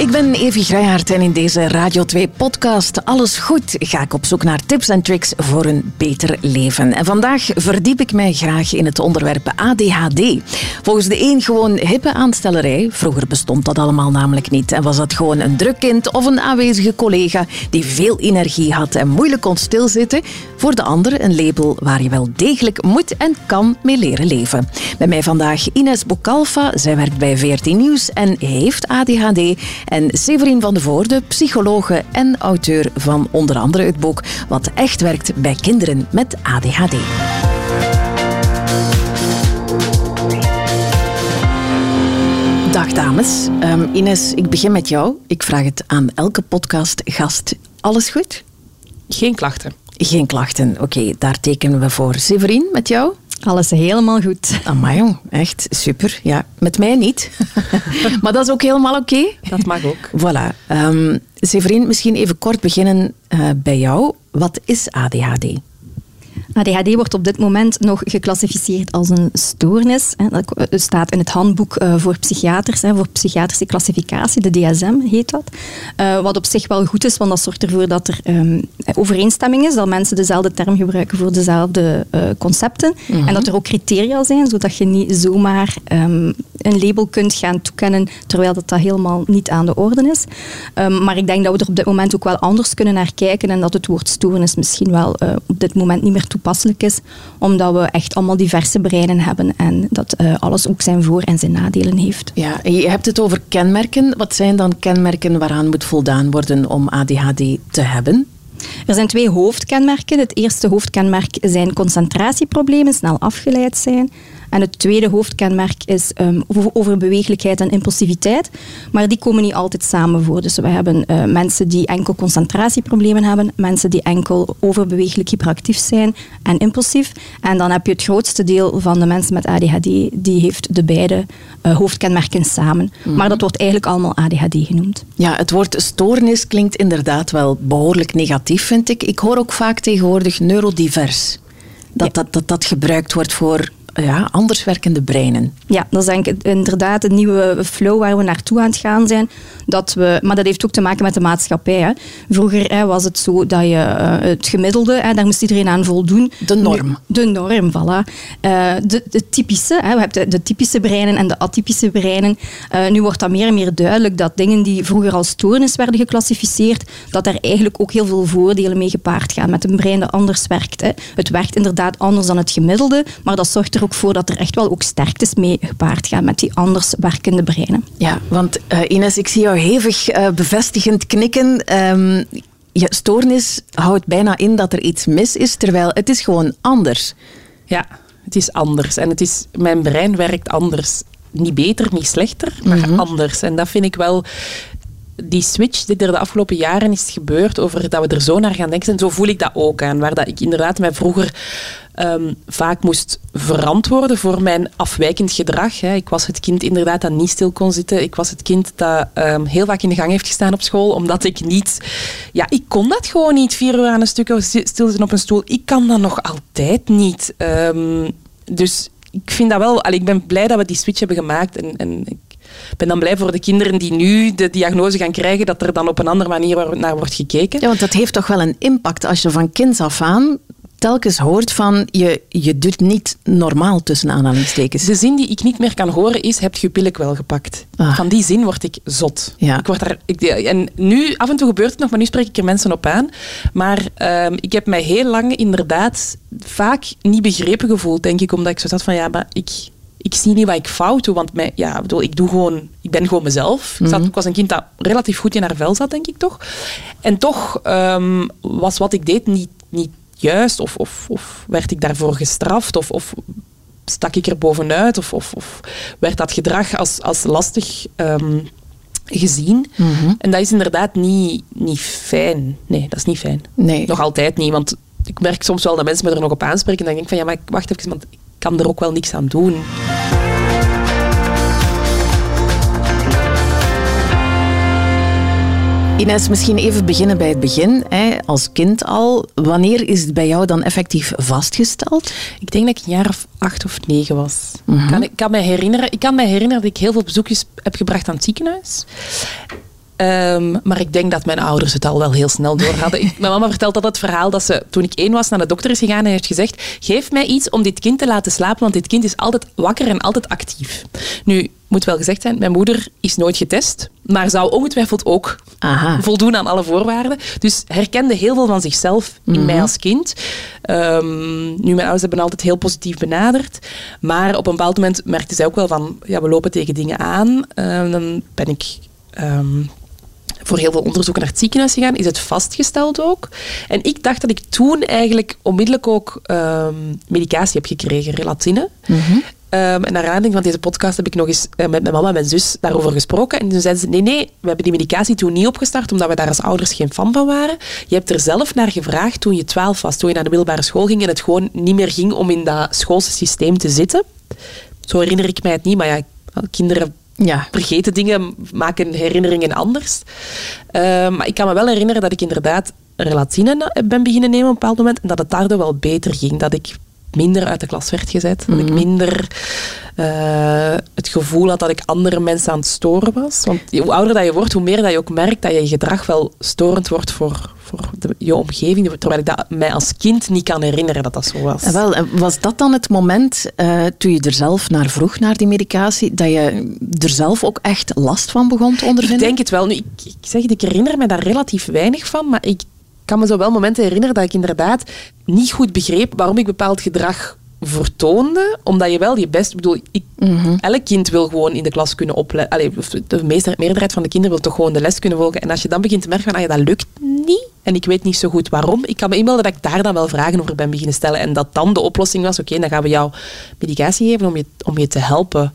Ik ben Evi Grijhaard en in deze Radio 2 podcast Alles Goed ga ik op zoek naar tips en tricks voor een beter leven. En vandaag verdiep ik mij graag in het onderwerp ADHD. Volgens de een gewoon hippe aanstellerij, vroeger bestond dat allemaal namelijk niet, en was dat gewoon een druk kind of een aanwezige collega die veel energie had en moeilijk kon stilzitten, voor de ander een label waar je wel degelijk moet en kan mee leren leven. Bij mij vandaag Ines Bokalfa, zij werkt bij VRT Nieuws en heeft ADHD en Severin van de Voorde, psychologe en auteur van onder andere het boek Wat echt werkt bij kinderen met ADHD. Dag dames. Um, Ines, ik begin met jou. Ik vraag het aan elke podcastgast. Alles goed? Geen klachten. Geen klachten. Oké, daar tekenen we voor. Severin, met jou? Alles helemaal goed. Amai, echt super. Ja, met mij niet. maar dat is ook helemaal oké. Dat mag ook. Voilà. Um, Severin, misschien even kort beginnen uh, bij jou. Wat is ADHD? ADHD wordt op dit moment nog geclassificeerd als een stoornis. Dat staat in het handboek eh, voor psychiaters, voor psychiatrische klassificatie, de DSM heet dat. Eh, wat op zich wel goed is, want dat zorgt ervoor dat er ehm, overeenstemming is, dat mensen dezelfde term gebruiken voor dezelfde uh, concepten. Mhm. En dat er ook criteria zijn, zodat je niet zomaar um, een label kunt gaan toekennen, terwijl dat, dat helemaal niet aan de orde is. Um, maar ik denk dat we er op dit moment ook wel anders kunnen naar kijken en dat het woord stoornis misschien wel op dit moment niet meer toepasselijk is, omdat we echt allemaal diverse breinen hebben en dat uh, alles ook zijn voor- en zijn nadelen heeft. Ja, je hebt het over kenmerken. Wat zijn dan kenmerken waaraan moet voldaan worden om ADHD te hebben? Er zijn twee hoofdkenmerken. Het eerste hoofdkenmerk zijn concentratieproblemen, snel afgeleid zijn. En het tweede hoofdkenmerk is um, overbeweeglijkheid en impulsiviteit. Maar die komen niet altijd samen voor. Dus we hebben uh, mensen die enkel concentratieproblemen hebben, mensen die enkel overbeweeglijk hyperactief zijn en impulsief. En dan heb je het grootste deel van de mensen met ADHD, die heeft de beide uh, hoofdkenmerken samen. Mm. Maar dat wordt eigenlijk allemaal ADHD genoemd. Ja, het woord stoornis klinkt inderdaad wel behoorlijk negatief, vind ik. Ik hoor ook vaak tegenwoordig neurodivers. Dat, ja. dat, dat dat gebruikt wordt voor ja, anders werkende breinen. Ja, dat is denk ik inderdaad een nieuwe flow waar we naartoe aan het gaan zijn. Dat we, maar dat heeft ook te maken met de maatschappij. Hè. Vroeger hè, was het zo dat je uh, het gemiddelde, hè, daar moest iedereen aan voldoen. De norm. De norm, voilà. Uh, de, de, typische, hè, we hebben de, de, typische breinen en de atypische breinen. Uh, nu wordt dat meer en meer duidelijk dat dingen die vroeger als stoornis werden geclassificeerd, dat daar eigenlijk ook heel veel voordelen mee gepaard gaan met een brein dat anders werkt. Hè. Het werkt inderdaad anders dan het gemiddelde, maar dat zorgt er ook voor dat er echt wel ook sterktes mee gepaard gaan met die anders werkende breinen. Ja, want uh, Ines, ik zie jou hevig uh, bevestigend knikken. Um, je stoornis houdt bijna in dat er iets mis is, terwijl het is gewoon anders. Ja, het is anders. En het is, mijn brein werkt anders. Niet beter, niet slechter, maar mm -hmm. anders. En dat vind ik wel die switch die er de afgelopen jaren is gebeurd, over dat we er zo naar gaan denken, en zo voel ik dat ook aan. Waar dat ik inderdaad mij vroeger um, vaak moest verantwoorden voor mijn afwijkend gedrag. Hè. Ik was het kind inderdaad dat niet stil kon zitten. Ik was het kind dat um, heel vaak in de gang heeft gestaan op school, omdat ik niet... Ja, ik kon dat gewoon niet, vier uur aan een stuk stilzitten op een stoel. Ik kan dat nog altijd niet. Um, dus ik vind dat wel... Allee, ik ben blij dat we die switch hebben gemaakt en, en ben dan blij voor de kinderen die nu de diagnose gaan krijgen, dat er dan op een andere manier naar wordt gekeken. Ja, want dat heeft toch wel een impact als je van kinds af aan telkens hoort van je, je doet niet normaal tussen aanhalingstekens. De zin die ik niet meer kan horen is, heb je pillen wel gepakt? Ah. Van die zin word ik zot. Ja. Ik word daar, ik, en nu, af en toe gebeurt het nog, maar nu spreek ik er mensen op aan. Maar um, ik heb mij heel lang inderdaad vaak niet begrepen gevoeld, denk ik, omdat ik zo zat van, ja, maar ik, ik zie niet wat ik fout doe, want mij, ja, bedoel, ik, doe gewoon, ik ben gewoon mezelf. Mm -hmm. ik, zat, ik, was een kind dat relatief goed in haar vel zat, denk ik toch. En toch um, was wat ik deed niet, niet juist, of, of, of werd ik daarvoor gestraft, of, of stak ik er bovenuit, of, of, of werd dat gedrag als, als lastig um, gezien. Mhm. Mm -hmm. En dat is inderdaad niet, niet fijn. Nee, dat is niet fijn. Nee. Nog altijd niet, want ik merk soms wel dat mensen me er nog op aanspreken en dan denk ik van ja, maar wacht even, want ik kan er ook wel niks aan doen. Ines, misschien even beginnen bij het begin. Hè. Als kind al, wanneer is het bij jou dan effectief vastgesteld? Ik denk dat ik een jaar of acht of negen was. Mhm. Mm -hmm. kan, ik, kan mij herinneren, ik kan mij herinneren dat ik heel veel bezoekjes heb gebracht aan het ziekenhuis. Ehm, maar ik denk dat mijn ouders het al wel heel snel door hadden. Ik- mijn mama vertelt altijd het verhaal dat ze toen ik één was naar de dokter is gegaan en heeft gezegd geef mij iets om dit kind te laten slapen, want dit kind is altijd wakker en altijd actief. Nu, moet wel gezegd zijn, mijn moeder is nooit getest, maar zou ongetwijfeld ook Aha. voldoen aan alle voorwaarden. Dus herkende heel veel van zichzelf in mij als kind. Ehm, nu, mijn ouders hebben altijd heel positief benaderd. Maar op een bepaald moment merkte zij ook wel van, ja, we lopen tegen dingen aan. Ehm, dan ben ik voor heel veel onderzoeken naar het ziekenhuis gegaan. Is het vastgesteld ook. En ik dacht dat ik toen eigenlijk onmiddellijk ook ehm, medicatie heb gekregen, relatine. Ehm, en naar aanleiding van deze podcast heb ik nog eens eh, met mijn mama en mijn zus daarover gesproken. En toen zeiden ze, nee, nee, we hebben die medicatie toen niet opgestart, omdat we daar als ouders geen fan van waren. Je hebt er zelf naar gevraagd toen je twaalf was, toen je naar de middelbare school ging en het gewoon niet meer ging om in dat schoolse systeem te zitten. Zo herinner ik mij het niet, maar ja, kinderen Ja. vergeten dingen, maken herinneringen anders. Ehm, maar ik kan me wel herinneren dat ik inderdaad relatine ben beginnen nemen op een bepaald moment en dat het daardoor wel beter ging. Dat ik minder uit de klas werd gezet. Dat ik minder eh, het gevoel had dat ik andere mensen aan het storen was. Want hoe ouder dat je wordt, hoe meer dat je ook merkt dat je gedrag wel storend wordt voor, voor de, je omgeving. Terwijl ik dat mij als kind niet kan herinneren dat dat zo was. En wel, was dat dan het moment, eh, toen je er zelf naar vroeg, naar die medicatie, dat je er zelf ook echt last van begon te Ik ondervinden? denk het wel. Nu, ik, ik zeg het, ik herinner me daar relatief weinig van, maar ik kan me zo wel momenten herinneren dat ik inderdaad niet goed begreep waarom ik bepaald gedrag vertoonde, omdat je wel je best... Ik bedoel, ik, elk kind wil gewoon in de klas kunnen opletten. De meerderheid van de kinderen wil toch gewoon de les kunnen volgen. En als je dan begint te merken van, ah ja, dat lukt en ik weet niet zo goed waarom, ik kan me inbeelden dat ik daar dan wel vragen over ben beginnen stellen. En dat dan de oplossing was, oké, dan gaan we jou medicatie geven om je, om je te helpen.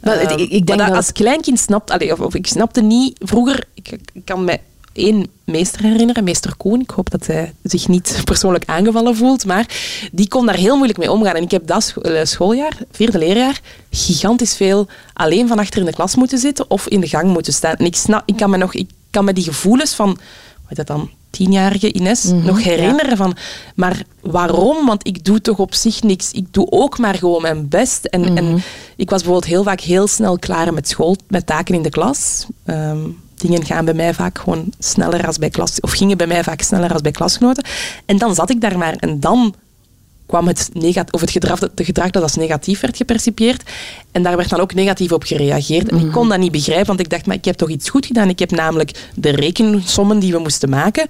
Wel, Ehm, ik- ik denk maar dat als kleinkind snapt, allee, of, of ik snapte niet vroeger, ik, ik kan me één meester herinneren, meester Koen. Ik hoop dat hij zich niet persoonlijk aangevallen voelt, maar die kon daar heel moeilijk mee omgaan. En ik heb dat eh, schooljaar, vierde leerjaar, gigantisch veel alleen van achter in de klas moeten zitten of in de gang moeten staan. En ik, snap, ik kan me nog, ik kan me die gevoelens van, wat dat dan, tienjarige Ines, nog herinneren van, maar waarom? Want ik doe toch op zich niks. Ik doe ook maar gewoon mijn best. En, en ik was bijvoorbeeld heel vaak heel snel klaar met school, met taken in de klas. Ehm, dingen gaan bij mij vaak gewoon sneller als bij klas, of gingen bij mij vaak sneller als bij klasgenoten. En dan zat ik daar maar en dan kwam het, negat of het gedrag, het gedrag dat als negatief werd gepercipieerd. En daar werd dan ook negatief op gereageerd. En ik kon dat niet begrijpen, want ik dacht, maar ik heb toch iets goed gedaan. Ik heb namelijk de rekensommen die we moesten maken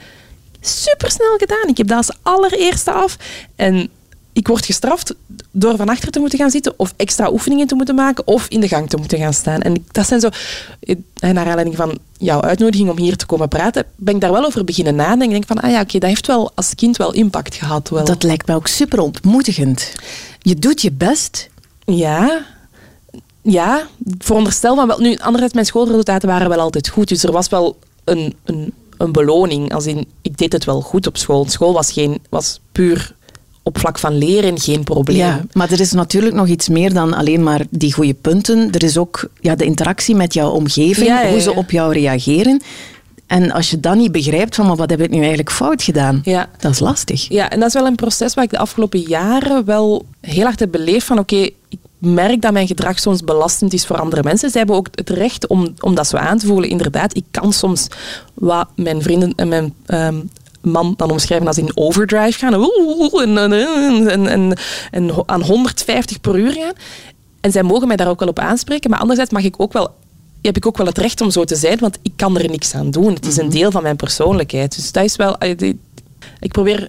supersnel gedaan. Ik heb dat als allereerste af. En ik word gestraft door van achter te moeten gaan zitten of extra oefeningen te moeten maken of in de gang te moeten gaan staan. En dat zijn zo... En naar aanleiding van jouw uitnodiging om hier te komen praten, ben ik daar wel over beginnen nadenken. Ik denk van, ah ja, oké, dat heeft wel als kind wel impact gehad. Wel. Dat lijkt mij ook super ontmoedigend. Je doet je best. Ja. Ja, veronderstel van wel. Nu, anderzijds, mijn schoolresultaten waren wel altijd goed. Dus er was wel een, een, een beloning. Als in, ik deed het wel goed op school. School was, geen, was puur op vlak van leren geen probleem. Ja, maar er is natuurlijk nog iets meer dan alleen maar die goede punten. Er is ook ja, de interactie met jouw omgeving, Ja, ja, hoe ze op jou reageren. En als je dan niet begrijpt van, maar wat heb ik nu eigenlijk fout gedaan? Ja. Dat is lastig. Ja, en dat is wel een proces waar ik de afgelopen jaren wel heel hard heb beleefd van oké, ik merk dat mijn gedrag soms belastend is voor andere mensen. Zij hebben ook het recht om, om dat zo aan te voelen. Inderdaad, ik kan soms wat mijn vrienden en mijn ehm, man dan omschrijven als in overdrive gaan. En, en, en, en, aan 150 per uur gaan. En zij mogen mij daar ook wel op aanspreken. Maar anderzijds mag ik ook wel, heb ik ook wel het recht om zo te zijn, want ik kan er niks aan doen. Het is een deel van mijn persoonlijkheid. Dus dat is wel... eh, Ik probeer,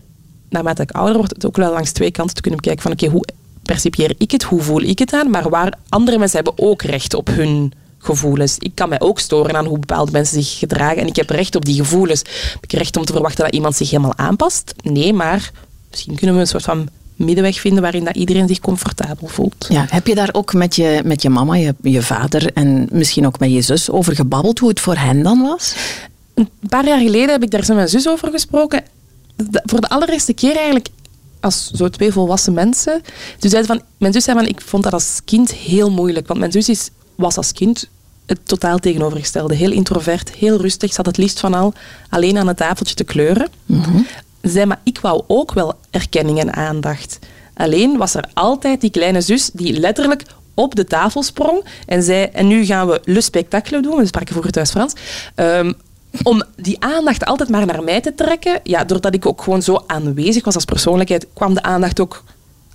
naarmate ik ouder word, het ook wel langs twee kanten te kunnen bekijken van oké, hoe percipieer ik het, hoe voel ik het aan, maar waar andere mensen hebben ook recht op hun gevoelens. Ik kan mij ook storen aan hoe bepaalde mensen zich gedragen en ik heb recht op die gevoelens. Heb ik recht om te verwachten dat iemand zich helemaal aanpast? Nee, maar misschien kunnen we een soort van middenweg vinden waarin dat iedereen zich comfortabel voelt. Ja, heb je daar ook met je, met je mama, je, je vader en misschien ook met je zus over gebabbeld hoe het voor hen dan was? Een paar jaar geleden heb ik daar met mijn zus over gesproken. De- voor de allereerste keer eigenlijk als zo twee volwassen mensen. Dus zei van, mijn zus zei van, ik vond dat als kind heel moeilijk. Want mijn zus is, was als kind het totaal tegenovergestelde. Heel introvert, heel rustig. Zat het liefst van al alleen aan het tafeltje te kleuren. Zei, maar ik wou ook wel erkenning en aandacht. Alleen was er altijd die kleine zus die letterlijk op de tafel sprong en zei, en nu gaan we le spectacle doen, we spraken vroeger thuis Frans, ehm, om die aandacht altijd maar naar mij te trekken, ja, doordat ik ook gewoon zo aanwezig was als persoonlijkheid, kwam de aandacht ook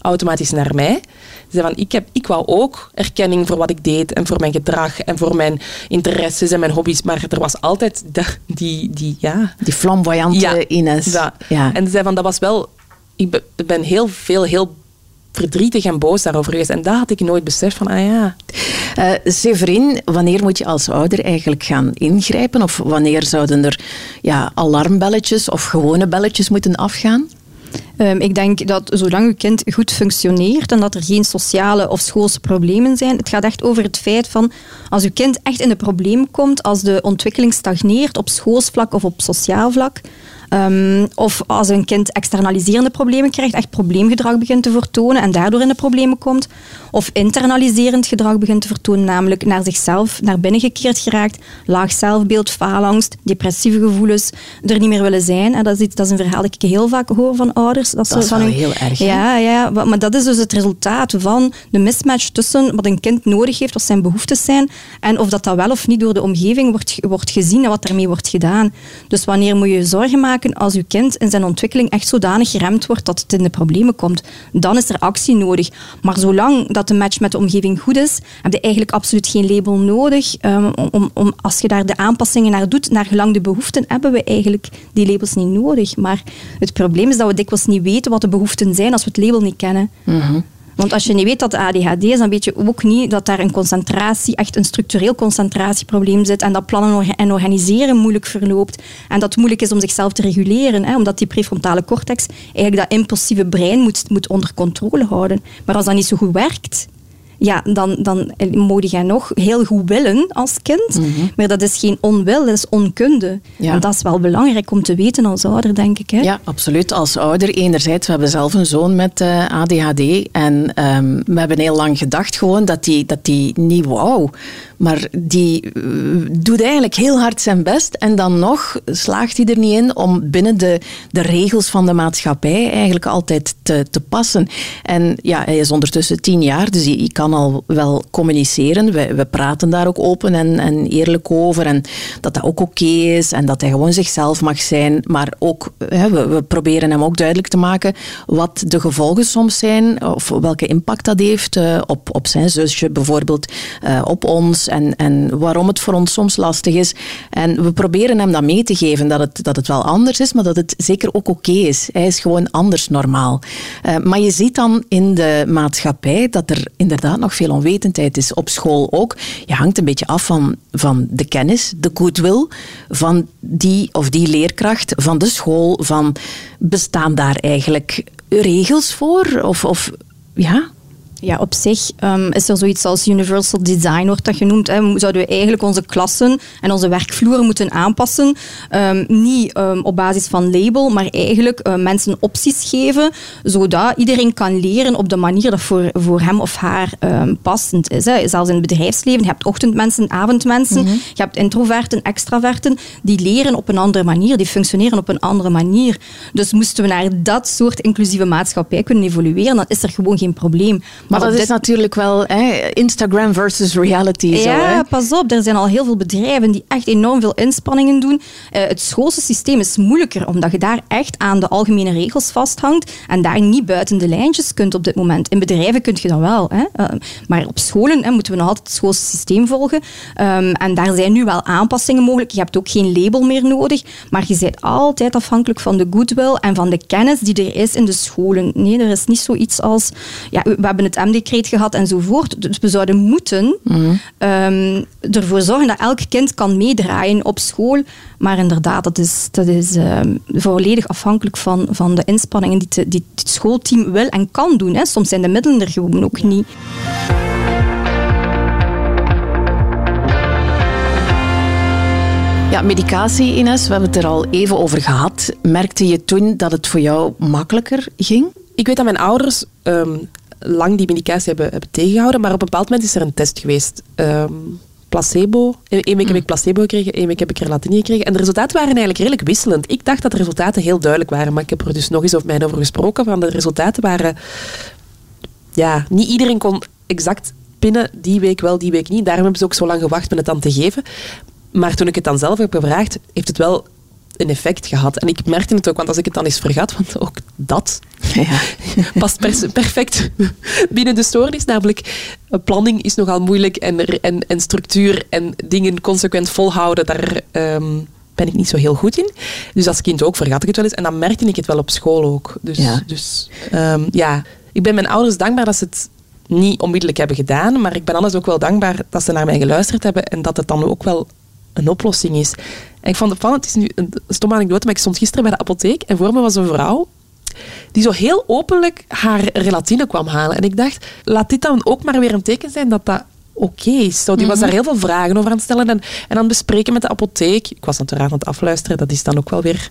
automatisch naar mij. Ze van, ik, heb, ik wou ook erkenning voor wat ik deed en voor mijn gedrag en voor mijn interesses en mijn hobby's, maar er was altijd die, die, ja... Die flamboyante ja, Ines. Ja. En ze zei van, dat was wel... Ik ben heel veel, heel verdrietig en boos daarover geweest. En dat had ik nooit beseft van, ah ja. Uh, Severin, wanneer moet je als ouder eigenlijk gaan ingrijpen? Of wanneer zouden er ja, alarmbelletjes of gewone belletjes moeten afgaan? Um, ik denk dat zolang uw kind goed functioneert en dat er geen sociale of schoolse problemen zijn, het gaat echt over het feit van als uw kind echt in de problemen komt, als de ontwikkeling stagneert op schoolsvlak of op sociaal vlak, Um, of als een kind externaliserende problemen krijgt, echt probleemgedrag begint te vertonen en daardoor in de problemen komt. Of internaliserend gedrag begint te vertonen, namelijk naar zichzelf naar binnen gekeerd geraakt, laag zelfbeeld, faalangst, depressieve gevoelens, er niet meer willen zijn. En dat, is, dat is een verhaal dat ik heel vaak hoor van ouders. Dat, dat is van wel heel erg. Ja, ja, maar dat is dus het resultaat van de mismatch tussen wat een kind nodig heeft, wat zijn behoeftes zijn, en of dat dat wel of niet door de omgeving wordt, wordt gezien en wat ermee wordt gedaan. Dus wanneer moet je zorgen maken als uw kind in zijn ontwikkeling echt zodanig geremd wordt dat het in de problemen komt. Dan is er actie nodig. Maar zolang dat de match met de omgeving goed is, heb je eigenlijk absoluut geen label nodig. Um, om, om, als je daar de aanpassingen naar doet, naar gelang de behoeften, hebben we eigenlijk die labels niet nodig. Maar het probleem is dat we dikwijls niet weten wat de behoeften zijn als we het label niet kennen. Mhm. Want als je niet weet dat de ADHD is, dan weet je ook niet dat daar een concentratie, echt een structureel concentratieprobleem zit en dat plannen en organiseren moeilijk verloopt en dat het moeilijk is om zichzelf te reguleren, hè, omdat die prefrontale cortex eigenlijk dat impulsieve brein moet, moet onder controle houden. Maar als dat niet zo goed werkt, ja, dan, dan moet je nog heel goed willen als kind. Mhm. Maar dat is geen onwil, dat is onkunde. En dat is wel belangrijk om te weten als ouder, denk ik. Hè? Ja, absoluut. Als ouder, enerzijds, we hebben zelf een zoon met uh, eh, ADHD. En um, we hebben heel lang gedacht gewoon dat die, dat die niet wou. Maar die uh, doet eigenlijk heel hard zijn best. En dan nog slaagt hij er niet in om binnen de, de regels van de maatschappij eigenlijk altijd te, te passen. En ja, hij is ondertussen tien jaar, dus hij, hij kan wel communiceren. We, we praten daar ook open en, en eerlijk over. En dat dat ook oké is en dat hij gewoon zichzelf mag zijn. Maar ook, hè, we, we, proberen hem ook duidelijk te maken wat de gevolgen soms zijn of welke impact dat heeft uh, op, op zijn zusje bijvoorbeeld, uh, op ons en, en waarom het voor ons soms lastig is. En we proberen hem dat mee te geven, dat het, dat het wel anders is, maar dat het zeker ook oké is. Hij is gewoon anders normaal. Uh, maar je ziet dan in de maatschappij dat er inderdaad nog veel onwetendheid is. Op school ook. Je hangt een beetje af van, van de kennis, de goodwill van die of die leerkracht, van de school. Van, bestaan daar eigenlijk regels voor? Of, of ja? Ja, op zich um, is er zoiets als universal design, wordt dat genoemd. Hè. Zouden we eigenlijk onze klassen en onze werkvloeren moeten aanpassen. Um, niet um, op basis van label, maar eigenlijk uh, mensen opties geven, zodat iedereen kan leren op de manier dat voor, voor hem of haar passend is. Hè. Zelfs in het bedrijfsleven, je hebt ochtendmensen, avondmensen, mm -hmm. je hebt introverten, extraverten, die leren op een andere manier, die functioneren op een andere manier. Dus moesten we naar dat soort inclusieve maatschappij kunnen evolueren, dan is er gewoon geen probleem. Maar, dat is natuurlijk wel hè, Instagram versus reality. Ja, pas op. Er zijn al heel veel bedrijven die echt enorm veel inspanningen doen. Uh, het schoolse systeem is moeilijker, omdat je daar echt aan de algemene regels vasthangt en daar niet buiten de lijntjes kunt op dit moment. In bedrijven kun je dat wel. Hè. Uh, maar op scholen hè, moeten we nog altijd het schoolse systeem volgen. Um, en daar zijn nu wel aanpassingen mogelijk. Je hebt ook geen label meer nodig, maar je bent altijd afhankelijk van de goodwill en van de kennis die er is in de scholen. Nee, er is niet zoiets als... Ja, we hebben het M-decreet gehad enzovoort. Dus we zouden moeten mm. um, ervoor zorgen dat elk kind kan meedraaien op school. Maar inderdaad, dat is, dat is um, volledig afhankelijk van, van de inspanningen die, te, die het schoolteam wil en kan doen. Hè. Soms zijn de middelen er gewoon ook niet. Ja, medicatie, Ines, we hebben het er al even over gehad. Merkte je toen dat het voor jou makkelijker ging? Ik weet dat mijn ouders um, lang die medicatie hebben, hebben tegengehouden. Maar op een bepaald moment is er een test geweest. Um, placebo. Eén week heb ik mm. placebo gekregen, één week heb ik relatine gekregen. En de resultaten waren eigenlijk redelijk wisselend. Ik dacht dat de resultaten heel duidelijk waren, maar ik heb er dus nog eens over mij over gesproken. Van de resultaten waren... Ja, niet iedereen kon exact pinnen, die week wel, die week niet. Daarom hebben ze ook zo lang gewacht met het dan te geven. Maar toen ik het dan zelf heb gevraagd, heeft het wel een effect gehad. En ik merkte het ook, want als ik het dan eens vergat, want ook dat ja. past perfect binnen de stoornis. Namelijk, planning is nogal moeilijk en, en, en structuur en dingen consequent volhouden, daar ehm, ben ik niet zo heel goed in. Dus als kind ook vergat ik het wel eens. En dan merkte ik het wel op school ook. Dus ja, dus, ehm, ja. ik ben mijn ouders dankbaar dat ze het niet onmiddellijk hebben gedaan, maar ik ben anders ook wel dankbaar dat ze naar mij geluisterd hebben en dat het dan ook wel een oplossing is. En ik vond het van, het is nu een stomme anekdote, maar ik stond gisteren bij de apotheek en voor me was een vrouw die zo heel openlijk haar relatine kwam halen. En ik dacht, laat dit dan ook maar weer een teken zijn dat dat oké is. Zo, die was mhm. daar heel veel vragen over aan het stellen en, en dan bespreken met de apotheek. Ik was natuurlijk aan het afluisteren, dat is dan ook wel weer,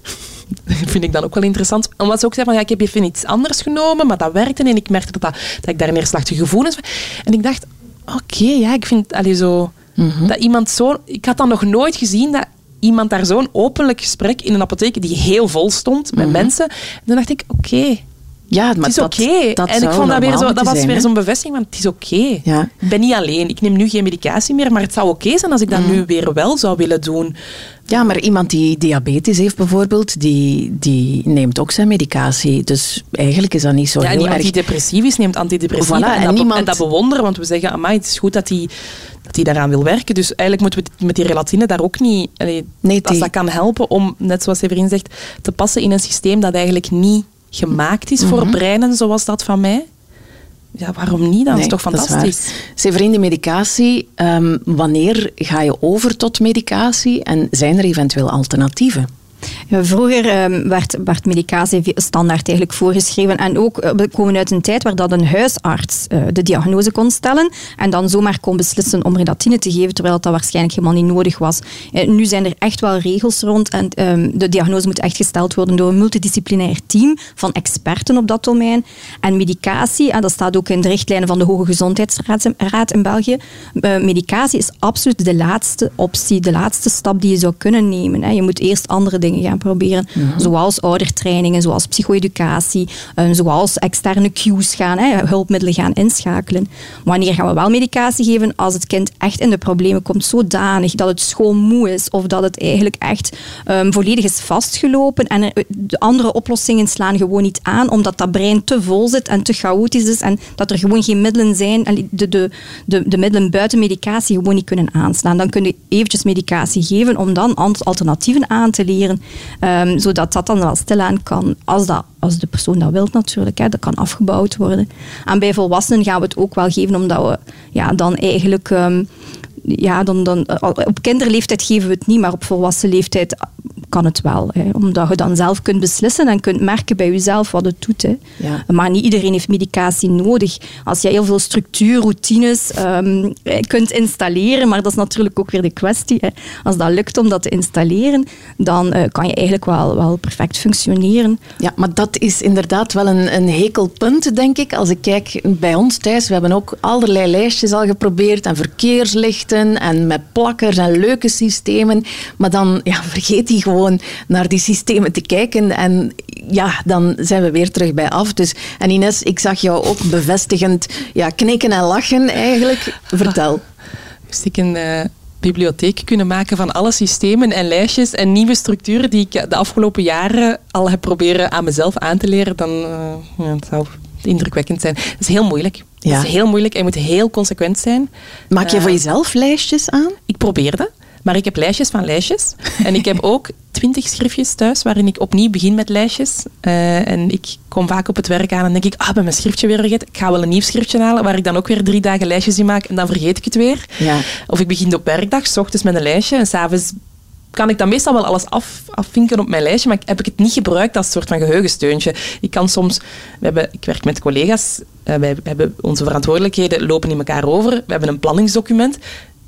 vind ik dan ook wel interessant. Omdat ze ook zei van, ja, ik heb even iets anders genomen, maar dat werkte en ik merkte dat, dat, dat ik daar neerslachtige gevoelens... En ik dacht, oké, ja, ik vind, allee, zo... Mhm. Dat iemand zo... Ik had dan nog nooit gezien dat iemand daar zo'n openlijk gesprek in een apotheek die heel vol stond met mhm. mensen. En dan dacht ik, oké, ja, maar het is oké. En ik vond dat weer zo, dat was weer zo'n bevestiging van het is oké. Ja. Ik ben niet alleen. Ik neem nu geen medicatie meer, maar het zou oké zijn als ik dat mhm. nu weer wel zou willen doen. Ja, maar iemand die diabetes heeft bijvoorbeeld, die, die neemt ook zijn medicatie. Dus eigenlijk is dat niet zo ja, heel iemand die depressief is, neemt antidepressiva. Voilà, en, en, dat, niemand... en dat bewonderen, want we zeggen, amai, het is goed dat hij dat die daaraan wil werken. Dus eigenlijk moeten we met die relatine daar ook niet... nee, als dat kan helpen om, net zoals Severin zegt, te passen in een systeem dat eigenlijk niet gemaakt is voor mhm. breinen zoals dat van mij. Ja, waarom niet? Dat is toch fantastisch. Severin, de medicatie, um, wanneer ga je over tot medicatie en zijn er eventueel alternatieven? Vroeger ehm, werd, medicatie standaard eigenlijk voorgeschreven. En ook, eh, we komen uit een tijd waar dat een huisarts uh, de diagnose kon stellen en dan zomaar kon beslissen om relatine te geven, terwijl dat waarschijnlijk helemaal niet nodig was. Uh, nu zijn er echt wel regels rond en um, de diagnose moet echt gesteld worden door een multidisciplinair team van experten op dat domein. En medicatie, en dat staat ook in de richtlijnen van de Hoge Gezondheidsraad in België, medicatie is absoluut de laatste optie, de laatste stap die je zou kunnen nemen. Hè. Je moet eerst andere dingen gaan proberen. Zoals oudertrainingen, zoals psycho-educatie, uh, zoals externe cues gaan, hè, hulpmiddelen gaan inschakelen. Wanneer gaan we wel medicatie geven? Als het kind echt in de problemen komt, zodanig dat het schoolmoe is of dat het eigenlijk echt um, volledig is vastgelopen en de andere oplossingen slaan gewoon niet aan, omdat dat brein te vol zit en te chaotisch is en dat er gewoon geen middelen zijn, en de, de, de, de middelen buiten medicatie gewoon niet kunnen aanslaan. Dan kun je eventjes medicatie geven om dan alternatieven aan te leren Um, zodat dat dan wel stilaan kan, als, dat, als de persoon dat wil natuurlijk, hè, dat kan afgebouwd worden. En bij volwassenen gaan we het ook wel geven, omdat we ja, dan eigenlijk... Um, ja, dan, dan, op kinderleeftijd geven we het niet, maar op volwassen leeftijd kan het wel. Hè, omdat je dan zelf kunt beslissen en kunt merken bij jezelf wat het doet. Hè. Ja. Maar niet iedereen heeft medicatie nodig. Als je heel veel structuur, routines ehm, kunt installeren, maar dat is natuurlijk ook weer de kwestie. Hè. Als dat lukt om dat te installeren, dan uh, kan je eigenlijk wel, wel perfect functioneren. Ja, maar dat is inderdaad wel een, een hekelpunt, denk ik. Als ik kijk bij ons thuis, we hebben ook allerlei lijstjes al geprobeerd en verkeerslichten en met plakkers en leuke systemen. Maar dan ja, vergeet die gewoon naar die systemen te kijken. En ja, dan zijn we weer terug bij af. Dus, en Ines, ik zag jou ook bevestigend ja, knikken en lachen eigenlijk. Vertel. Moest ik een uh, bibliotheek kunnen maken van alle systemen en lijstjes en nieuwe structuren die ik de afgelopen jaren al heb proberen aan mezelf aan te leren, dan uh, ja, zou indrukwekkend zijn. Dat is heel moeilijk. Ja. Dat is heel moeilijk en je moet heel consequent zijn. Maak je voor eh, jezelf lijstjes aan? Ik probeer dat. Maar ik heb lijstjes van lijstjes. En ik heb ook twintig schriftjes thuis waarin ik opnieuw begin met lijstjes. Uh, en ik kom vaak op het werk aan en denk ik, ah, ben mijn schriftje weer vergeten. Ik ga wel een nieuw schriftje halen waar ik dan ook weer drie dagen lijstjes in maak en dan vergeet ik het weer. Ja. Of ik begin op werkdag, s ochtends met een lijstje en s'avonds kan ik dan meestal wel alles af, afvinken op mijn lijstje, maar heb ik het niet gebruikt als soort van geheugensteuntje. Ik kan soms, we hebben, ik werk met collega's, uh, wij hebben onze verantwoordelijkheden lopen in elkaar over. We hebben een planningsdocument.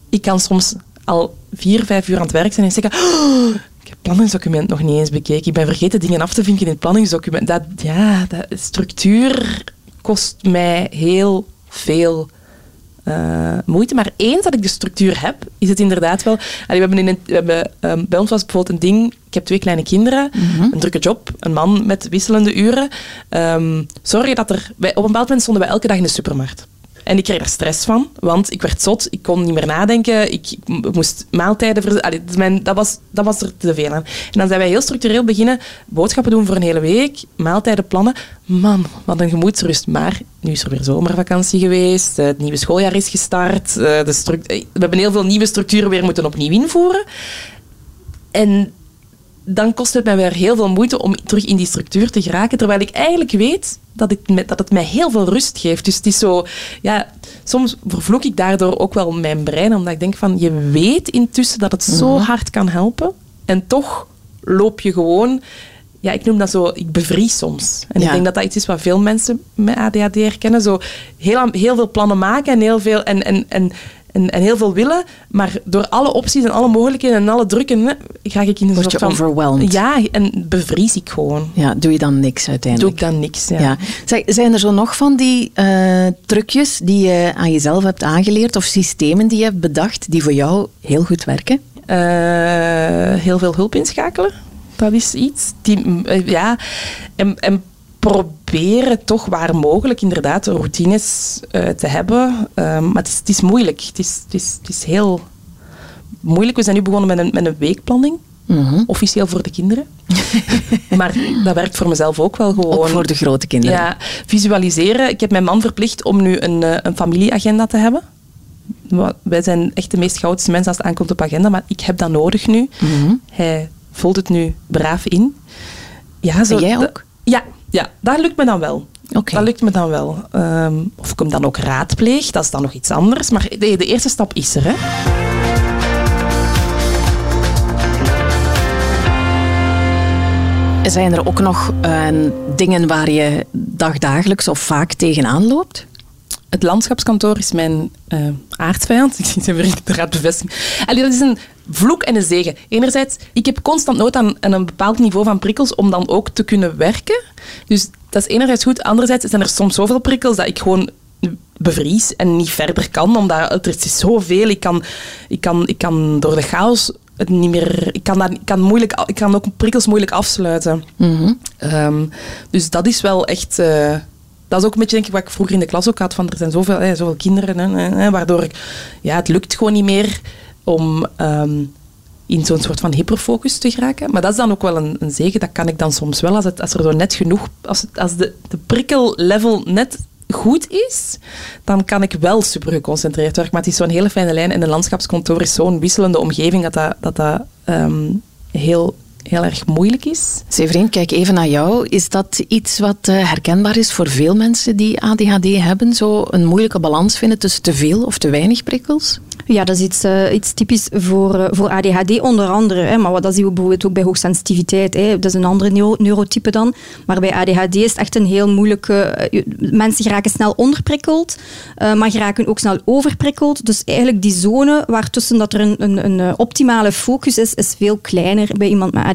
Ik kan soms al vier, vijf uur aan het werk zijn en zeggen... Oh, ik heb het planningsdocument nog niet eens bekeken. Ik ben vergeten dingen af te vinken in het planningsdocument. Dat, ja, dat, structuur kost mij heel veel uh, moeite. Maar eens dat ik de structuur heb, is het inderdaad wel... we hebben in een, we hebben, um, bij ons was bijvoorbeeld een ding... Ik heb twee kleine kinderen, mhm. een drukke job, een man met wisselende uren. Um, zorg dat er... Wij, op een bepaald moment stonden we elke dag in de supermarkt. En ik kreeg er stress van, want ik werd zot, ik kon niet meer nadenken, ik, moest maaltijden... Ver... Allee, mijn, dat, was, dat was er te veel aan. En dan zijn wij heel structureel beginnen boodschappen doen voor een hele week, maaltijden plannen. Man, wat een gemoedsrust. Maar nu is er weer zomervakantie geweest, het nieuwe schooljaar is gestart, de we hebben heel veel nieuwe structuren weer moeten opnieuw invoeren. En dan kost het mij weer heel veel moeite om terug in die structuur te geraken, terwijl ik eigenlijk weet dat, ik, dat het mij heel veel rust geeft. Dus het is zo, ja, soms vervloek ik daardoor ook wel mijn brein, omdat ik denk van, je weet intussen dat het zo mhm. hard kan helpen, en toch loop je gewoon ja, ik noem dat zo, ik bevries soms. En ik denk dat dat iets is wat veel mensen met ADHD herkennen. Zo heel, heel veel plannen maken en heel veel, en, en, en en, en, heel veel willen, maar door alle opties en alle mogelijkheden en alle drukken ga ik in een Word soort van... overwhelmed. Ja, en bevries ik gewoon. Ja, doe je dan niks uiteindelijk? Doe ik dan niks, ja. ja. zijn er zo nog van die uh, trucjes die je aan jezelf hebt aangeleerd of systemen die je hebt bedacht die voor jou heel goed werken? Uh, heel veel hulp inschakelen. Dat is iets. Die, uh, ja, en, en proberen toch waar mogelijk inderdaad routines uh, te hebben. Um, maar het is, het is moeilijk. Het is, het, is, het is heel moeilijk. We zijn nu begonnen met een, met een weekplanning. Mm Officieel voor de kinderen. maar dat werkt voor mezelf ook wel gewoon. Ook voor de grote kinderen. Ja, visualiseren. Ik heb mijn man verplicht om nu een, eh, een familieagenda te hebben. Wij zijn echt de meest goudste mensen als het aankomt op agenda, maar ik heb dat nodig nu. Mm Hij vult het nu braaf in. Ja, zo, en jij ook? Ja, ja, dat lukt me dan wel. Dat lukt me dan wel. Of ik hem dan ook raadpleeg, dat is dan nog iets anders. Maar de, de eerste stap is er. Hè. Zijn er ook nog uh, dingen waar je dagdagelijks of vaak tegenaan loopt? Het landschapskantoor is mijn uh, aardsvijand. Ik zie het inderdaad bevestiging. Allee, dat is een vloek en een zegen. Enerzijds, ik heb constant nood aan, een bepaald niveau van prikkels om dan ook te kunnen werken. Dus dat is enerzijds goed. Anderzijds zijn er soms zoveel prikkels dat ik gewoon bevries en niet verder kan, omdat er is zoveel. Ik kan, ik kan, ik kan door de chaos het niet meer... Ik kan, daar, ik kan, moeilijk, ik kan ook prikkels moeilijk afsluiten. Mhm. Ehm, dus dat is wel echt... Uh, dat is ook een beetje denk ik, wat ik vroeger in de klas ook had. Van, er zijn zoveel, hè, zoveel kinderen, hè, hè, waardoor ik... Ja, het lukt gewoon niet meer om ehm, in zo'n soort van hyperfocus te geraken. Maar dat is dan ook wel een, een zegen. Dat kan ik dan soms wel. Als, het, als er zo net genoeg... Als, het, als de, de prikkellevel net goed is, dan kan ik wel super geconcentreerd werken. Maar het is zo'n hele fijne lijn. En een landschapskantoor is zo'n wisselende omgeving dat dat, dat, dat ehm, heel heel erg moeilijk is. Severin, kijk even naar jou. Is dat iets wat uh, herkenbaar is voor veel mensen die ADHD hebben? Zo een moeilijke balans vinden tussen te veel of te weinig prikkels? Ja, dat is iets, uh, iets typisch voor, uh, voor ADHD onder andere. Hè, maar wat, dat zien we bijvoorbeeld ook bij hoogsensitiviteit. Hè. Dat is een andere neuro neurotype dan. Maar bij ADHD is het echt een heel moeilijke... Uh, mensen geraken snel onderprikkeld, maar geraken ook snel overprikkeld. Dus eigenlijk die zone waartussen dat er een, een, een optimale focus is, is veel kleiner bij iemand met ADHD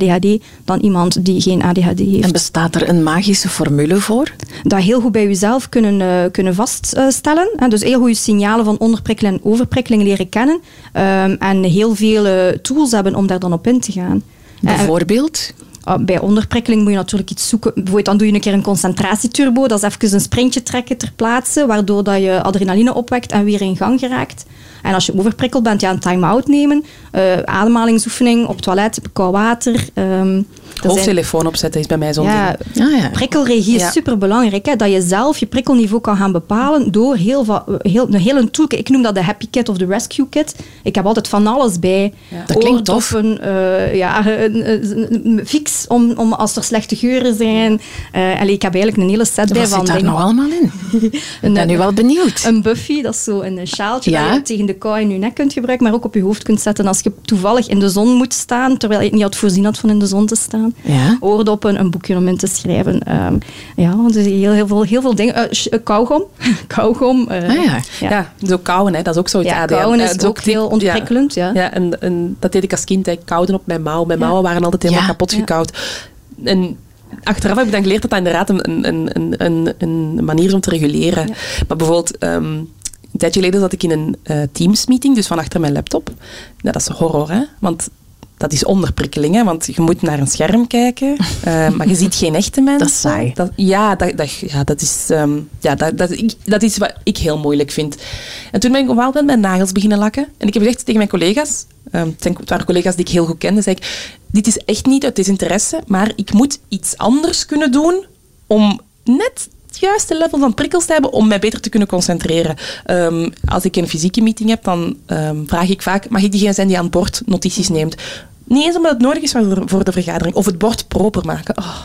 dan iemand die geen ADHD heeft. En bestaat er een magische formule voor? Dat heel goed bij jezelf kunnen, kunnen vaststellen. Dus heel goede signalen van onderprikkeling en overprikkeling leren kennen um, en heel veel uh, tools hebben om daar dan op in te gaan. Bijvoorbeeld? Bij onderprikkeling moet je natuurlijk iets zoeken. Bijvoorbeeld dan doe je een keer een concentratieturbo. Dat is even een sprintje trekken ter plaatse, waardoor dat je adrenaline opwekt en weer in gang geraakt. En als je overprikkeld bent, ja, een time-out nemen. Uh, ademhalingsoefening, op toilet, koud water. Um, Hoofdtelefoon opzetten is bij mij zo'n ja, ah, ja. Prikkelregie is superbelangrijk. Hè, dat je zelf je prikkelniveau kan gaan bepalen door heel, heel, een hele tool. Ik noem dat de Happy Kit of de Rescue Kit. Ik heb altijd van alles bij. Dat klinkt tof. Uh, ja, een, fix om, om als er slechte geuren zijn. Uh, allee, ik heb eigenlijk een hele set bij van Wat zit daar nou allemaal in? ik ben nu wel benieuwd. Een buffy, dat is zo een sjaaltje dat je tegen de kou in je nek kunt gebruiken, maar ook op je hoofd kunt zetten als je toevallig in de zon moet staan, terwijl je het niet had voorzien had van in de zon te staan. Ja. Oordoppen, een boekje om in te schrijven. Um, ja, dus heel, heel, veel, heel veel dingen. Uh, kauwgom. kauwgom. Uh, ah, ja. ja. zo kauwen, hè, dat is ook zoiets. Ja, kauwen is ook heel ontprikkelend. Ja, ja. en, en dat deed ik als kind. Ik kauwde op mijn mouw. Mijn mouwen waren altijd helemaal kapot gekauwd. En achteraf heb ik dan geleerd dat dat inderdaad een, een, een, een manier is om te reguleren. Maar bijvoorbeeld... Um, een tijdje geleden zat ik in een uh, Teams-meeting, dus van achter mijn laptop. Nou, dat is horror, hè? Want dat is onderprikkeling, hè, want je moet naar een scherm kijken, uh, maar je ziet geen echte mensen. Dat is saai. Dat, ja, dat, dat, ja, dat is, um, ja, dat, dat, ik, dat is wat ik heel moeilijk vind. En toen ben ik op een bepaald moment mijn nagels beginnen lakken. En ik heb gezegd tegen mijn collega's, um, het waren collega's die ik heel goed kende, zei ik, dit is echt niet uit desinteresse, maar ik moet iets anders kunnen doen om net het juiste level van prikkels te hebben om mij beter te kunnen concentreren. Um, als ik een fysieke meeting heb, dan um, vraag ik vaak, mag ik diegene zijn die aan bord notities neemt? Niet eens omdat het nodig is voor de vergadering. Of het bord proper maken. Oh,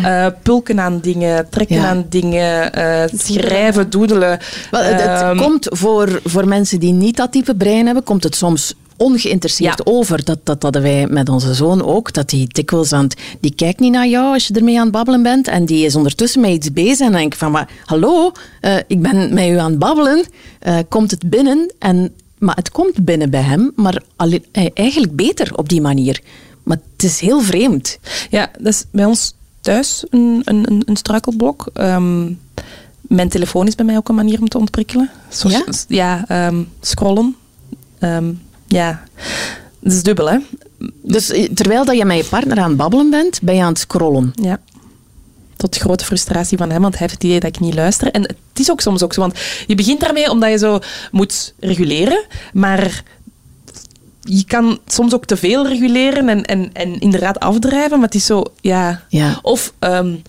uh, pulken aan dingen, trekken ja. aan dingen, uh, schrijven, doedelen. Het um, komt voor, voor mensen die niet dat type brein hebben, komt het soms ongeïnteresseerd ja. over. Dat, dat hadden wij met onze zoon ook. Dat die dikwijls aan het, Die kijkt niet naar jou als je ermee aan het babbelen bent. En die is ondertussen met iets bezig. En dan denk ik van, maar hallo, uh, ik ben met u aan het babbelen. Uh, komt het binnen? En, maar het komt binnen bij hem. Maar alleen, eigenlijk beter op die manier. Maar het is heel vreemd. Ja, dat is bij ons thuis een, een, een struikelblok. Um, mijn telefoon is bij mij ook een manier om te ontprikkelen. Zo, ja? Ja, um, scrollen. Um, ja, dat is dubbel, hè. Dus terwijl dat je met je partner aan het babbelen bent, ben je aan het scrollen. Ja. Tot grote frustratie van hem, want hij heeft het idee dat ik niet luister. En het is ook soms ook zo, want je begint daarmee omdat je zo moet reguleren, maar je kan soms ook te veel reguleren en, en, en inderdaad afdrijven, maar het is zo, ja. ja. Of um,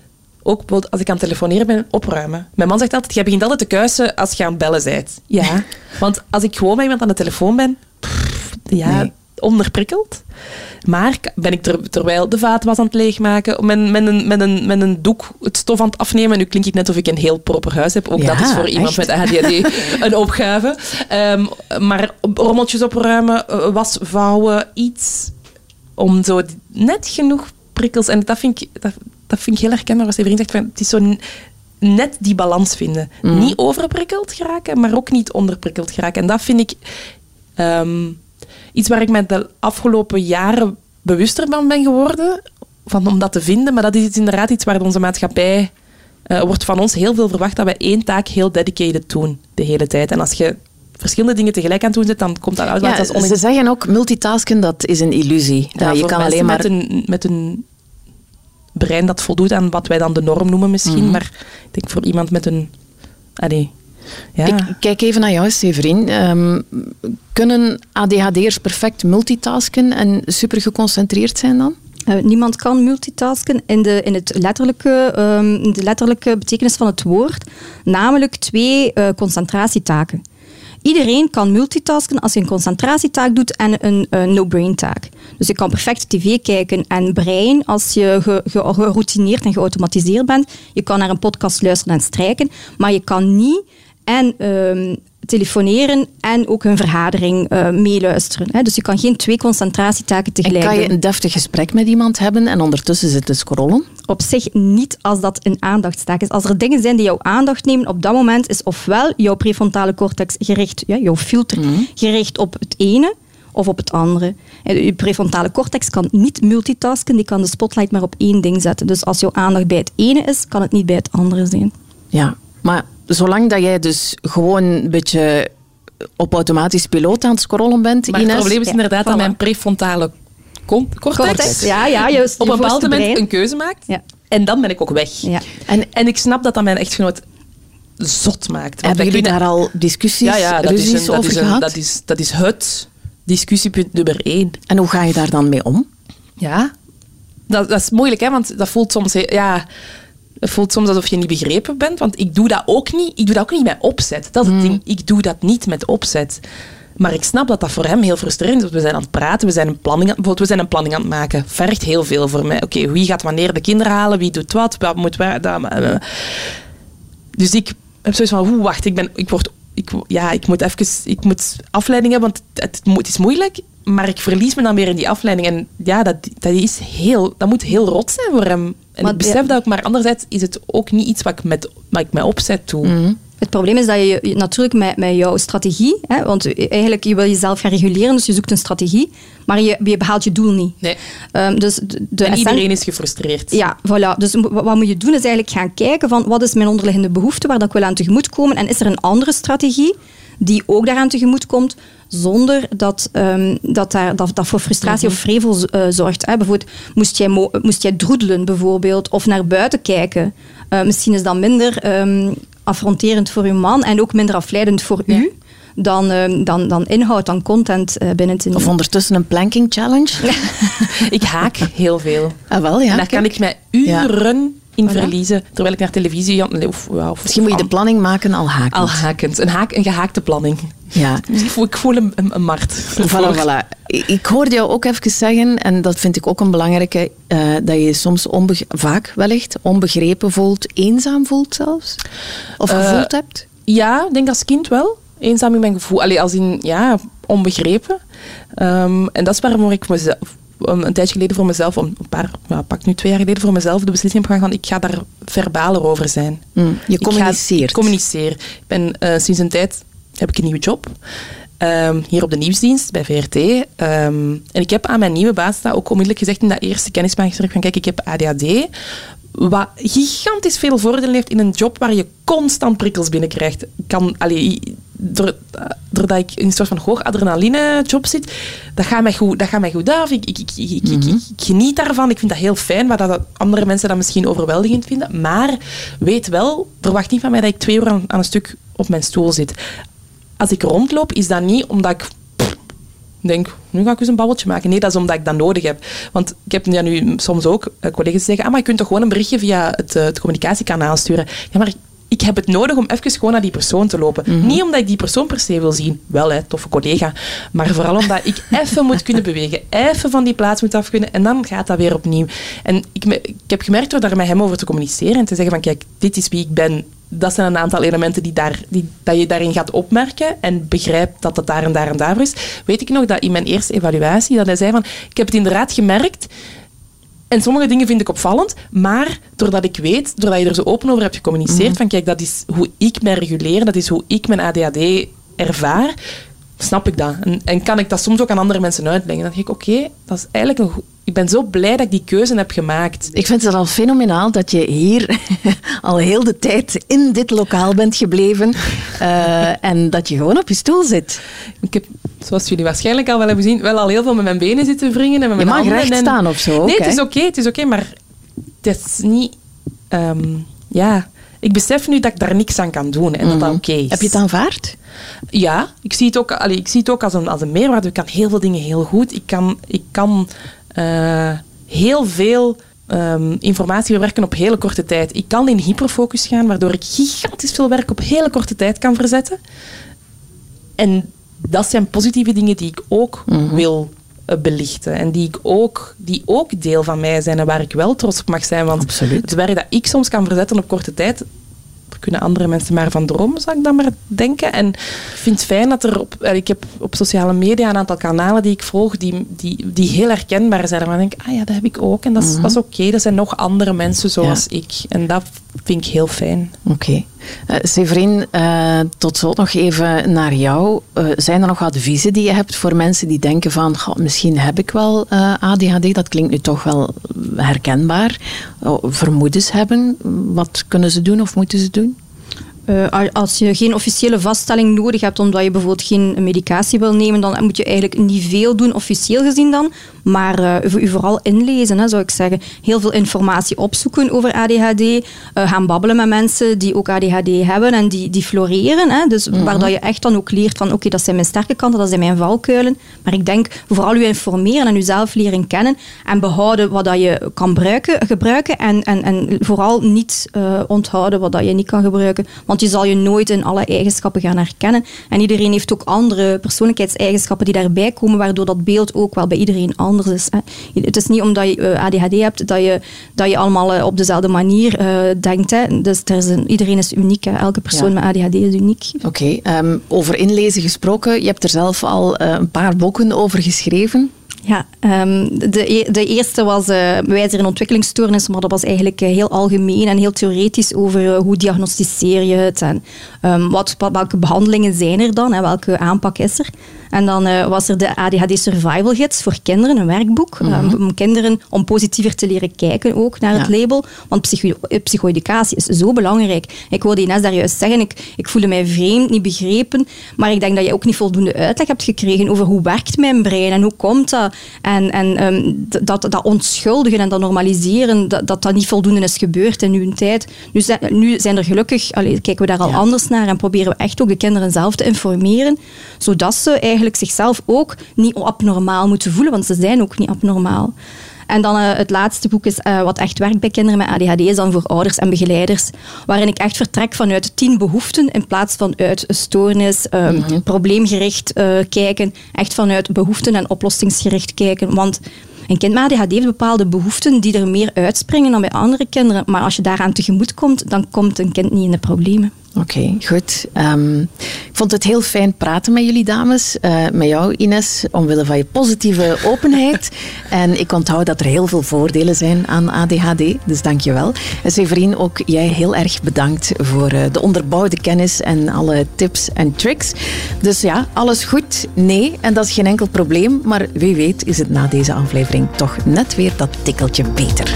ook bijvoorbeeld als ik aan het telefoneren ben, opruimen. Mijn man zegt altijd, jij begint altijd te kuisen als je aan het bellen bent. Ja, want als ik gewoon met iemand aan de telefoon ben, pff, ja, nee. Onderprikkeld. Maar ben ik ter, terwijl de vaatwas aan het leegmaken, met, met, een, met, een, met een doek het stof aan het afnemen. En nu klink ik net of ik een heel proper huis heb. Ook ja, dat is voor iemand echt? met ADHD een opgave. Um, maar rommeltjes opruimen, was vouwen, iets om zo net genoeg prikkels. En dat vind ik, dat, dat vind ik heel herkenbaar als je vriend zegt, van, het is zo net die balans vinden. Mm. Niet overprikkeld geraken, maar ook niet onderprikkeld geraken. En dat vind ik um, iets waar ik me de afgelopen jaren bewuster van ben geworden, van om dat te vinden. Maar dat is inderdaad iets waar onze maatschappij... Uh, wordt van ons heel veel verwacht dat wij één taak heel dedicated doen, de hele tijd. En als je verschillende dingen tegelijk aan het doen zit, dan komt dat uit. Ja, als ze zeggen ook, multitasken, dat is een illusie. Ja, je kan alleen maar... Met een, met een brein dat voldoet aan wat wij dan de norm noemen misschien. Mhm. Mm -hmm. Maar ik denk voor iemand met een... Allee, ja. Ik kijk even naar jou, Severin. Um, kunnen ADHD'ers perfect multitasken en super geconcentreerd zijn dan? Uh, niemand kan multitasken in de, in, het letterlijke, um, in de letterlijke betekenis van het woord, namelijk twee uh, concentratietaken. Iedereen kan multitasken als je een concentratietaak doet en een uh, no-brain taak. Dus je kan perfect tv kijken en brein als je ge, ge, geroutineerd en geautomatiseerd bent. Je kan naar een podcast luisteren en strijken, maar je kan niet en um, telefoneren en ook een vergadering uh, meeluisteren. Hè. Dus je kan geen twee concentratietaken tegelijk En kan je doen. een deftig gesprek met iemand hebben en ondertussen zitten scrollen? Op zich niet als dat een aandachtstaak is. Als er dingen zijn die jouw aandacht nemen, op dat moment is ofwel jouw prefrontale cortex gericht, ja, jouw filter, Mhm. gericht op het ene of op het andere. Je prefrontale cortex kan niet multitasken, die kan de spotlight maar op één ding zetten. Dus als jouw aandacht bij het ene is, kan het niet bij het andere zijn. Ja, maar zolang dat jij dus gewoon een beetje op automatisch piloot aan het scrollen bent, Maar Ines, het probleem is Ja, inderdaad voilà. dat mijn prefrontale cortex, Cortex, ja, ja, juist. op je een bepaald moment brein. een keuze maakt. Ja. En dan ben ik ook weg. Ja. En, en ik snap dat dat mijn echtgenoot zot maakt. Hebben jullie daar al discussies, ja, ja, dat is, een, dat, over is een, gehad? dat, is, dat is het discussiepunt nummer één. En hoe ga je daar dan mee om? Ja, dat, dat is moeilijk, hè, want dat voelt soms... Ja, het voelt soms alsof je niet begrepen bent, want ik doe dat ook niet. Ik doe dat ook niet met opzet. Dat is het ding. Ik doe dat niet met opzet. Maar ik snap dat dat voor hem heel frustrerend is. want We zijn aan het praten, we zijn een planning aan, bijvoorbeeld, we zijn een planning aan het maken. Vergt heel veel voor mij. Oké, wie gaat wanneer de kinderen halen? Wie doet wat? Wat moet waar? Dat, dus ik heb zoiets van, hoe wacht, ik ben, ik word, ik, ja, ik moet even, ik moet afleiding hebben, want het, het is moeilijk. Maar ik verlies me dan weer in die afleiding. En ja, dat, dat, is heel, dat moet heel rot zijn voor hem. En Maar ik besef ja. dat ook, maar anderzijds is het ook niet iets wat ik met, wat ik met opzet doe. Mhm. Het probleem is dat je natuurlijk met, met jouw strategie, hè, want eigenlijk je wil jezelf gaan reguleren, dus je zoekt een strategie, maar je, je behaalt je doel niet. Nee. Um, dus de, de en iedereen is gefrustreerd. Ja, voilà. Dus wat moet je doen is eigenlijk gaan kijken van wat is mijn onderliggende behoefte waar dat ik wil aan tegemoet komen en is er een andere strategie die ook daaraan tegemoet komt, zonder dat um, dat, daar, dat, dat voor frustratie of vrevel uh, zorgt. Hè. Bijvoorbeeld, moest jij, moest jij droedelen bijvoorbeeld, of naar buiten kijken. Uh, misschien is dat minder um, affronterend voor uw man en ook minder afleidend voor ja. u dan, uh, dan, dan inhoud, dan content uh, binnen te nemen. Of ondertussen een planking challenge? ik haak heel veel. Ah, wel, ja. En daar kan ik mij uren ja. in verliezen, terwijl ik naar televisie... Of, of, Misschien moet je de planning maken al hakend. Al hakend. Een, haak, een gehaakte planning. Ja. Ik voel, ik voel een, een, een mart. Voilà, voilà. Ik hoorde jou ook even zeggen, en dat vind ik ook een belangrijke, uh, dat je soms vaak wellicht onbegrepen voelt, eenzaam voelt zelfs? Of gevoeld hebt? Ja, ik denk als kind wel eenzaam in mijn gevoel. Allee, als in, ja, onbegrepen. Um, en dat is waarom ik mezelf, een tijdje geleden voor mezelf, een paar, ja, pak nu twee jaar geleden voor mezelf, de beslissing heb gaan ik ga daar verbaler over zijn. Mm, je communiceert. Ik communiceer. Ik ben uh, sinds een tijd, heb ik een nieuwe job. Um, hier op de nieuwsdienst bij VRT. Um, en ik heb aan mijn nieuwe baas ook onmiddellijk gezegd in dat eerste kennismakingsgesprek van kijk, ik heb ADHD wat gigantisch veel voordelen heeft in een job waar je constant prikkels binnenkrijgt. Kan, allee, doordat ik in een soort van hoog adrenaline job zit, dat gaat mij goed, dat gaat mij goed af. Ik, ik, ik, ik, mm -hmm. ik, geniet daarvan. Ik vind dat heel fijn, waar dat andere mensen dat misschien overweldigend vinden. Maar weet wel, verwacht niet van mij dat ik twee uur aan, aan een stuk op mijn stoel zit. Als ik rondloop, is dat niet omdat ik denk, nu ga ik eens een babbeltje maken. Nee, dat is omdat ik dat nodig heb. Want ik heb ja, nu soms ook uh, collega's zeggen, ah, maar je kunt toch gewoon een berichtje via het, uh, het communicatiekanaal sturen. Ja, maar ik heb het nodig om even gewoon naar die persoon te lopen. Mm -hmm. Niet omdat ik die persoon per se wil zien. Wel, hè, toffe collega. Maar vooral omdat ik even moet kunnen bewegen. Even van die plaats moet af kunnen. En dan gaat dat weer opnieuw. En ik, ik heb gemerkt door daar met hem over te communiceren en te zeggen van, kijk, dit is wie ik ben dat zijn een aantal elementen die, daar, die dat je daarin gaat opmerken en begrijpt dat het daar en daar en daar is. Weet ik nog dat in mijn eerste evaluatie, dat hij zei van, ik heb het inderdaad gemerkt en sommige dingen vind ik opvallend, maar doordat ik weet, doordat je er zo open over hebt gecommuniceerd, mm -hmm. van kijk, dat is hoe ik mij reguleer, dat is hoe ik mijn ADHD ervaar, snap ik dat. En, en, kan ik dat soms ook aan andere mensen uitleggen. Dan denk ik, oké, okay, dat is eigenlijk een ik ben zo blij dat ik die keuze heb gemaakt. Ik vind het al fenomenaal dat je hier al heel de tijd in dit lokaal bent gebleven uh, en dat je gewoon op je stoel zit. Ik heb, zoals jullie waarschijnlijk al wel hebben gezien, wel al heel veel met mijn benen zitten wringen. En met je mijn mag recht en... staan of zo. Nee, het is oké, okay, het is oké, okay, maar het is niet... Um, ja, ik besef nu dat ik daar niks aan kan doen en dat dat oké okay is. Heb je het aanvaard? Ja, ik zie het ook, allee, ik zie het ook als, een, als een meerwaarde. Ik kan heel veel dingen heel goed. Ik kan, ik kan uh, heel veel um, informatie verwerken op hele korte tijd. Ik kan in hyperfocus gaan, waardoor ik gigantisch veel werk op hele korte tijd kan verzetten. En dat zijn positieve dingen die ik ook mm -hmm. wil belichten. En die, ik ook, die ook deel van mij zijn en waar ik wel trots op mag zijn. Want Absoluut. het werk dat ik soms kan verzetten op korte tijd, kunnen andere mensen maar van dromen, zou ik dan maar denken. En ik vind het fijn dat er op... Ik heb op sociale media een aantal kanalen die ik volg, die, die, die heel herkenbaar zijn. Maar ik denk, ah ja, dat heb ik ook. En dat is, mm -hmm. is oké. Okay. Er zijn nog andere mensen zoals ja. ik. En dat vind ik heel fijn. Oké. Okay. Uh, Severin, uh, tot slot nog even naar jou. Uh, zijn er nog adviezen die je hebt voor mensen die denken van goh, misschien heb ik wel ADHD? Dat klinkt nu toch wel herkenbaar. Oh, vermoedens hebben. Wat kunnen ze doen of moeten ze doen? Uh, als je geen officiële vaststelling nodig hebt omdat je bijvoorbeeld geen medicatie wil nemen, dan moet je eigenlijk niet veel doen, officieel gezien dan. Maar uh, u vooral inlezen, hè, zou ik zeggen. Heel veel informatie opzoeken over ADHD. Uh, gaan babbelen met mensen die ook ADHD hebben en die, die floreren. Hè. Dus -hmm. waar dat je echt dan ook leert van oké, okay, dat zijn mijn sterke kanten, dat zijn mijn valkuilen. Maar ik denk vooral u informeren en uzelf leren kennen en behouden wat dat je kan gebruiken, gebruiken en, en, en vooral niet onthouden wat dat je niet kan gebruiken. Want je zal je nooit in alle eigenschappen gaan herkennen. En iedereen heeft ook andere persoonlijkheidseigenschappen die daarbij komen, waardoor dat beeld ook wel bij iedereen anders is. Hè. Het is niet omdat je uh, ADHD hebt dat je, dat je allemaal uh, op dezelfde manier uh, denkt. Hè. Dus er is een, iedereen is uniek. Hè. Elke persoon ja. met ADHD is uniek. Oké, okay, um, over inlezen gesproken. Je hebt er zelf al een paar boeken over geschreven. Ja, um, de, de eerste was uh, wijzer- en ontwikkelingsstoornis, maar dat was eigenlijk uh, heel algemeen en heel theoretisch over uh, hoe diagnosticeer je het en um, wat, welke behandelingen zijn er dan en welke aanpak is er. En dan uh, was er de ADHD Survival Gids voor kinderen, een werkboek. Mm -hmm. um, om kinderen om positiever te leren kijken ook naar ja. het label. Want psycho psychoeducatie is zo belangrijk. Ik wilde Ines daar juist zeggen, ik, ik voelde mij vreemd, niet begrepen. Maar ik denk dat je ook niet voldoende uitleg hebt gekregen over hoe werkt mijn brein en hoe komt dat. En, en um, dat, dat onschuldigen en dat normaliseren, dat, dat dat niet voldoende is gebeurd in uw tijd. Nu zijn, nu zijn er gelukkig, allee, kijken we daar al ja. anders naar en proberen we echt ook de kinderen zelf te informeren, zodat ze eigenlijk zichzelf ook niet abnormaal moeten voelen, want ze zijn ook niet abnormaal. En dan uh, het laatste boek is uh, wat echt werkt bij kinderen met ADHD, is dan voor ouders en begeleiders, waarin ik echt vertrek vanuit tien behoeften in plaats van uit stoornis, um, mm -hmm. probleemgericht uh, kijken, echt vanuit behoeften en oplossingsgericht kijken. Want een kind met ADHD heeft bepaalde behoeften die er meer uitspringen dan bij andere kinderen. Maar als je daaraan tegemoet komt, dan komt een kind niet in de problemen. Oké, okay, goed. Um, ik vond het heel fijn praten met jullie dames. Uh, met jou, Ines, omwille van je positieve openheid. en ik onthoud dat er heel veel voordelen zijn aan ADHD. Dus dank je wel. En Severien, ook jij heel erg bedankt voor uh, de onderbouwde kennis en alle tips en tricks. Dus ja, alles goed? Nee, en dat is geen enkel probleem. Maar wie weet is het na deze aflevering toch net weer dat tikkeltje beter.